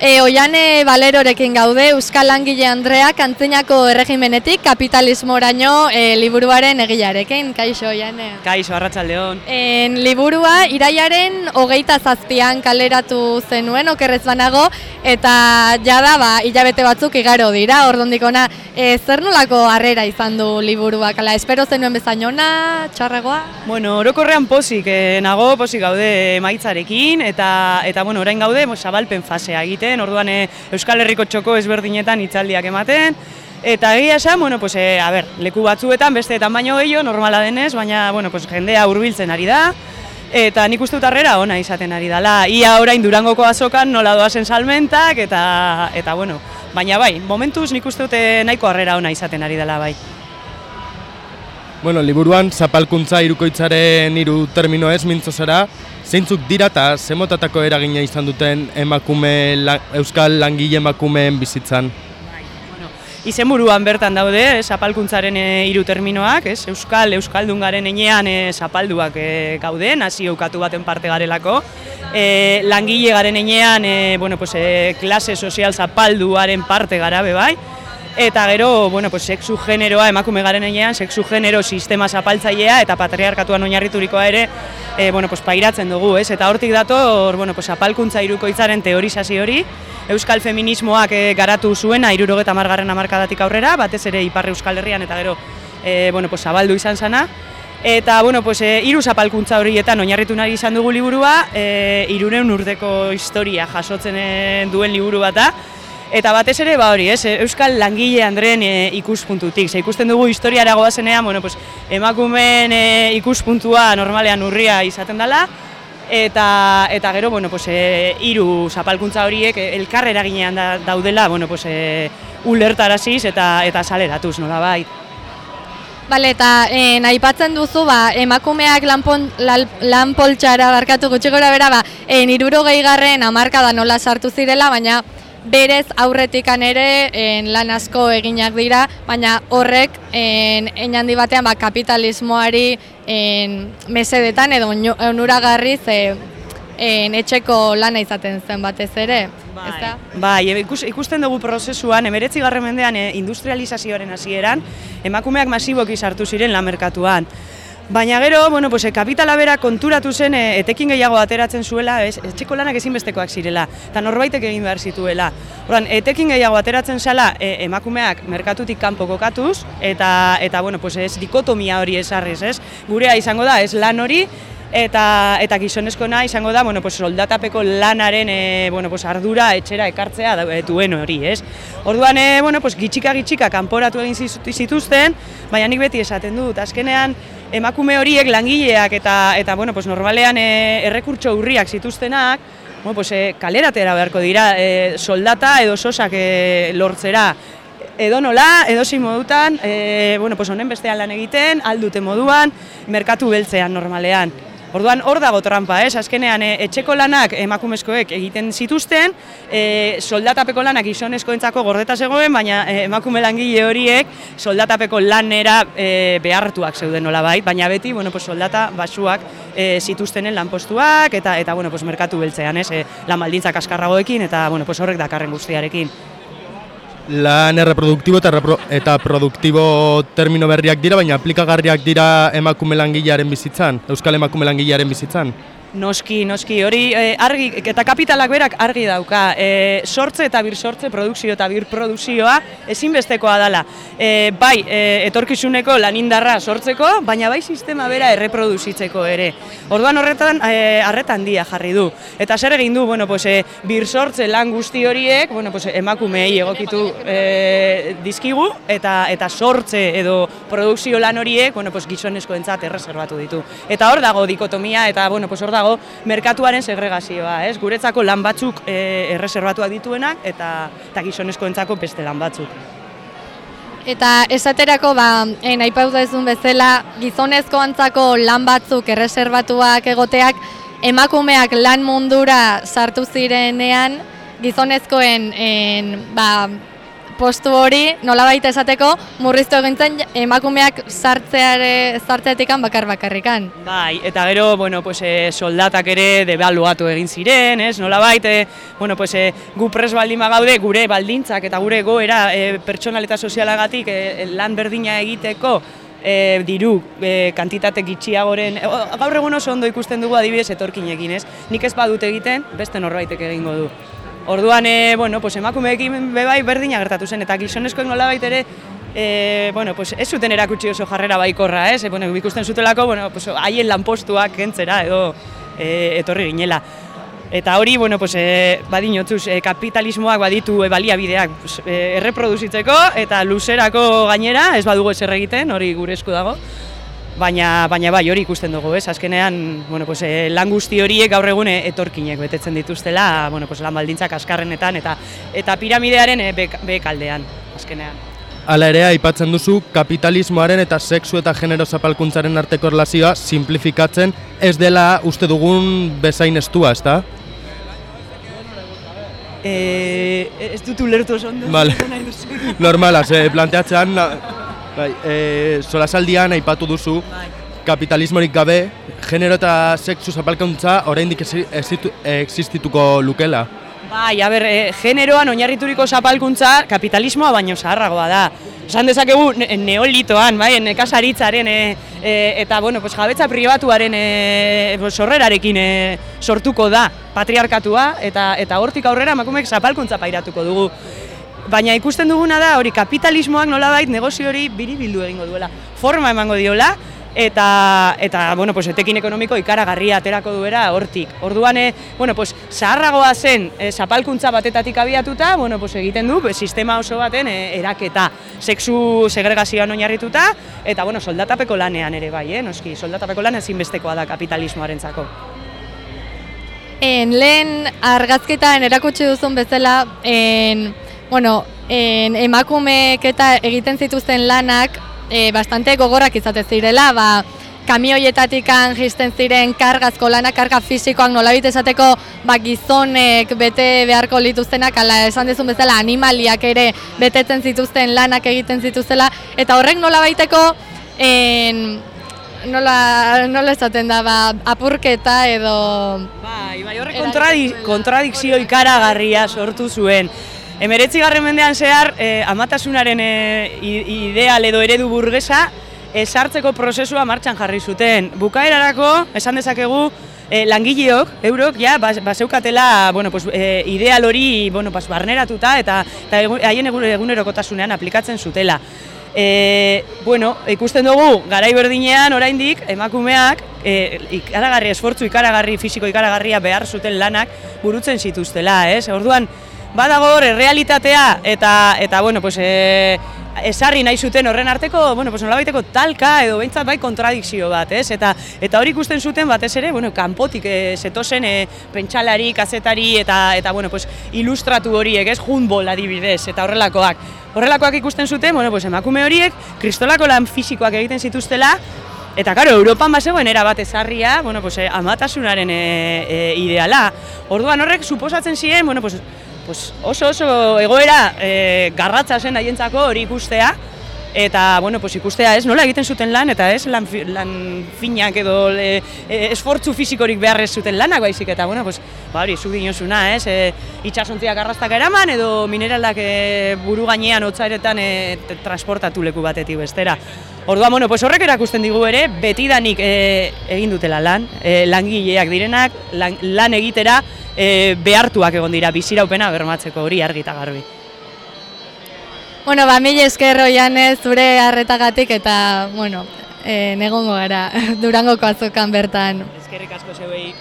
E, oiane Balerorekin gaude, Euskal Langile Andreak antzinako erregimenetik kapitalismoraino e, liburuaren egilarekin. Kaixo, oiane. Kaixo, arratsaldeon. En, liburua iraiaren hogeita zazpian kaleratu zenuen, okerrez banago, eta jada, ba, hilabete batzuk igaro dira, ordondikona, e, zer nolako harrera izan du liburuak, ala, espero zenuen bezainona, txarragoa? Bueno, orokorrean posik, eh, nago posik gaude maitzarekin, eta, eta bueno, orain gaude, zabalpen fasea egite orduan e, Euskal Herriko txoko ezberdinetan hitzaldiak ematen, Eta egia esan, bueno, pues, e, a ber, leku batzuetan, besteetan baino gehiago, normala denez, baina bueno, pues, jendea hurbiltzen ari da, eta nik uste dut arrera ona izaten ari dela. Ia orain durangoko azokan nola doazen salmentak, eta, eta bueno, baina bai, momentuz nik uste dute nahiko harrera ona izaten ari dela bai. Bueno, liburuan zapalkuntza irukoitzaren hiru termino ez mintzo zara, zeintzuk dira eta zemotatako eragina izan duten emakume, euskal langile emakumeen bizitzan? Bueno, izen buruan bertan daude, zapalkuntzaren e, hiru terminoak, ez? Euskal, Euskaldun garen enean e, zapalduak e, gaude, nazi eukatu baten parte garelako. E, langile garen enean, e, bueno, pues, e, klase sozial zapalduaren parte garabe bai, Eta gero, bueno, pues, sexu generoa emakume garen enean, sexu genero sistema zapaltzailea eta patriarkatuan oinarriturikoa ere e, bueno, pues, pairatzen dugu, ez? Eta hortik dator, bueno, pues, apalkuntza irukoitzaren teorizazio hori, Euskal feminismoak e, garatu zuena irurogeta margarren amarkadatik aurrera, batez ere Iparre Euskal Herrian eta gero e, bueno, pues, zabaldu izan zana. Eta, bueno, pues, e, iru zapalkuntza horietan oinarritu nahi izan dugu liburua, e, iruren urdeko historia jasotzen duen liburu bata, Eta batez ere ba hori, ez, Euskal Langile Andreen e, ikuspuntutik. Ze ikusten dugu historiara goazenean, bueno, pues, emakumeen e, ikuspuntua normalean urria izaten dela, eta eta gero bueno pues eh hiru zapalkuntza horiek elkar eraginean da, daudela bueno pues eh ulertaraziz eta eta saleratuz nolabait Bale, eta eh, aipatzen duzu, ba, emakumeak lanpon, lanpoltxara barkatu gutxi gora bera, ba, eh, niruro gehigarren amarka da nola sartu zirela, baina berez aurretikan ere en, lan asko eginak dira, baina horrek en, enandi batean ba, kapitalismoari en, mesedetan edo onuragarri ze en, etxeko lana izaten zen batez ere. Bai, bai ikusten dugu prozesuan, emeretzi garren mendean e, industrializazioaren hasieran emakumeak masiboki sartu ziren lan merkatuan. Baina gero, bueno, pues, kapitala bera konturatu zen e, etekin gehiago ateratzen zuela, ez, etxeko lanak ezinbestekoak zirela, eta norbaitek egin behar zituela. Horan, etekin gehiago ateratzen zela e, emakumeak merkatutik kanpo kokatuz, eta, eta bueno, pues, ez dikotomia hori esarrez, ez? Gurea izango da, ez lan hori, eta eta gizonezko na izango da, bueno, pues soldatapeko lanaren e, bueno, pues ardura etxera ekartzea duen hori, ez? Orduan, e, bueno, pues gitxika gitxika kanporatu egin zituzten, baina nik beti esaten dut, azkenean emakume horiek langileak eta eta bueno, pues normalean e, errekurtso urriak zituztenak, bueno, pues, e, kaleratera beharko dira e, soldata edo sosak e, lortzera edo nola, edo modutan, e, bueno, pues honen bestean lan egiten, aldute moduan, merkatu beltzean normalean. Orduan hor dago trampa, ez? Azkenean e, etxeko lanak emakumezkoek egiten zituzten, e, soldatapeko lanak gizonezkoentzako gordeta zegoen, baina e, emakume langile horiek soldatapeko lanera e, behartuak zeuden nola bai, baina beti, bueno, pues, soldata basuak e, zituztenen lanpostuak eta eta bueno, pues, merkatu beltzean, ez? E, lan baldintzak askarragoekin eta bueno, pues, horrek dakarren guztiarekin lan erreproduktibo eta, repro, eta produktibo termino berriak dira, baina aplikagarriak dira emakume langilearen bizitzan, euskal emakume langilearen bizitzan. Noski, noski, hori e, argi, eta kapitalak berak argi dauka, e, sortze eta bir sortze, produkzio eta bir produzioa ezinbestekoa dela. E, bai, e, etorkizuneko lanindarra sortzeko, baina bai sistema bera erreproduzitzeko ere. Orduan horretan, e, arretan dia jarri du. Eta zer egin du, bueno, pues, e, bir sortze lan guzti horiek, bueno, pues, emakumei egokitu e, dizkigu, eta eta sortze edo produkzio lan horiek, bueno, pues, gizonezko entzat erreserbatu ditu. Eta hor dago dikotomia, eta bueno, pues, hor dago dago merkatuaren segregazioa, ez? Guretzako lan batzuk e, erreserbatuak dituenak eta eta gizonezkoentzako beste lan batzuk. Eta esaterako ba, eh aipatu duzun bezala gizonezkoantzako lan batzuk erreserbatuak egoteak emakumeak lan mundura sartu zirenean gizonezkoen en, ba, postu hori nolabait esateko murriztu egintzen emakumeak sartzeare sartzeatikan bakar bakarrikan. Bai, eta gero, bueno, pues, e, soldatak ere debaluatu egin ziren, ez? Nolabait, e, bueno, pues, e, gu pres baldin gaude gure baldintzak eta gure goera e, pertsonal eta sozialagatik e, lan berdina egiteko e, diru e, kantitate gitxiagoren, e, gaur egun oso ondo ikusten dugu adibidez etorkinekin, ez? Nik ez badut egiten, beste norbaitek egingo du. Orduan, e, bueno, pues emakumeekin bebai berdina gertatu zen, eta gizonezkoek nola ere, e, bueno, pues ez zuten erakutsi oso jarrera baikorra, ez? E, bueno, ikusten zutelako, bueno, pues, haien lanpostuak kentzera edo e, etorri ginela. Eta hori, bueno, pues, e, badinotzuz, e, kapitalismoak baditu e, baliabideak pues, e, erreproduzitzeko eta luzerako gainera, ez badugu ezer egiten, hori gure esku dago. Baina, baina bai, hori ikusten dugu, ez? Azkenean, bueno, pues, e, lan guzti horiek gaur egun etorkinek betetzen dituztela, bueno, pues, lan baldintzak askarrenetan eta eta piramidearen e, bekaldean, azkenean. Hala ere, aipatzen duzu, kapitalismoaren eta sexu eta genero zapalkuntzaren arteko erlazioa simplifikatzen ez dela uste dugun bezain estua, ez da? Eh, ez dut ulertu oso ondo. Vale. Normala, ze planteatzean, bai, eh, solasaldian aipatu duzu, bai. kapitalismorik gabe, genero eta sexu zapalkuntza oraindik existituko lukela. Bai, a ber, e, generoan oinarrituriko zapalkuntza kapitalismoa baino zaharragoa da. Esan dezakegu neolitoan, bai, nekasaritzaren e, e, eta bueno, pues, jabetza pribatuaren e, sorrerarekin e, sortuko da patriarkatua eta eta hortik aurrera emakumeek zapalkuntza pairatuko dugu. Baina ikusten duguna da hori kapitalismoak nolabait negozio hori biribildu egingo duela. Forma emango diola, eta eta bueno, pues etekin ekonomiko ikaragarria aterako duera hortik. Orduan eh bueno, pues zaharragoa zen e, zapalkuntza batetatik abiatuta, bueno, pues egiten du sistema oso baten e, eraketa, sexu segregazioan oinarrituta eta bueno, soldatapeko lanean ere bai, eh, noski, soldatapeko lan ezinbestekoa da kapitalismoarentzako. En lehen argazketan erakutsi duzun bezala, en, bueno, en, emakumeek eta egiten zituzten lanak e, bastante gogorrak izate zirela, ba, kamioietatik jisten ziren kargazko lana, karga fisikoak nolabit esateko ba, gizonek bete beharko lituztenak, ala esan dezun bezala animaliak ere betetzen zituzten lanak egiten zituztela, eta horrek nolabaiteko en, nola, nola esaten da, ba, apurketa edo... Bai, bai, horrek kontradikzio ikaragarria sortu zuen. Emeretzi garren mendean zehar, eh, amatasunaren eh, ideal edo eredu burgesa esartzeko prozesua martxan jarri zuten. Bukaerarako, esan dezakegu, eh, langileok, eurok, ja, baseukatela bueno, pues, eh, ideal hori bueno, pues, barneratuta eta haien egunerokotasunean aplikatzen zutela. E, bueno, ikusten dugu, garai berdinean, oraindik emakumeak, e, ikaragarri, esfortzu ikaragarri, fisiko ikaragarria behar zuten lanak burutzen zituztela, ez? Orduan, badago hor realitatea eta eta bueno, pues e, esarri nahi zuten horren arteko, bueno, pues nolabaiteko talka edo behintzat bai kontradikzio bat, ez? Eta eta hori ikusten zuten batez ere, bueno, kanpotik e, zetozen e, pentsalari, kazetari eta eta bueno, pues ilustratu horiek, ez? Junbol adibidez eta horrelakoak. Horrelakoak ikusten zuten, bueno, pues emakume horiek kristolako lan fisikoak egiten zituztela Eta karo, Europan bazegoen era bat ezarria, bueno, pues, amatasunaren e, ideala. Orduan horrek suposatzen ziren, bueno, pues, pues oso oso egoera e, garratza zen haientzako hori ikustea eta bueno, pues ikustea ez nola egiten zuten lan eta ez lan, lan finak edo e, esfortzu fisikorik beharrez zuten lanak baizik eta bueno, pues, ba hori, zu dinosuna ez e, itxasontziak arrastak eraman edo mineralak e, buru gainean hotzaretan e, transportatu leku batetik bestera. Orduan, bueno, pues horrek erakusten digu ere, betidanik e, egin dutela lan, e, langileak direnak, lan, lan egitera, e, behartuak egon dira biziraupena bermatzeko hori argi eta garbi. Bueno, ba, mil esker ez zure harretagatik eta, bueno, e, negongo gara, durangoko azokan bertan. Eskerrik asko zeuei.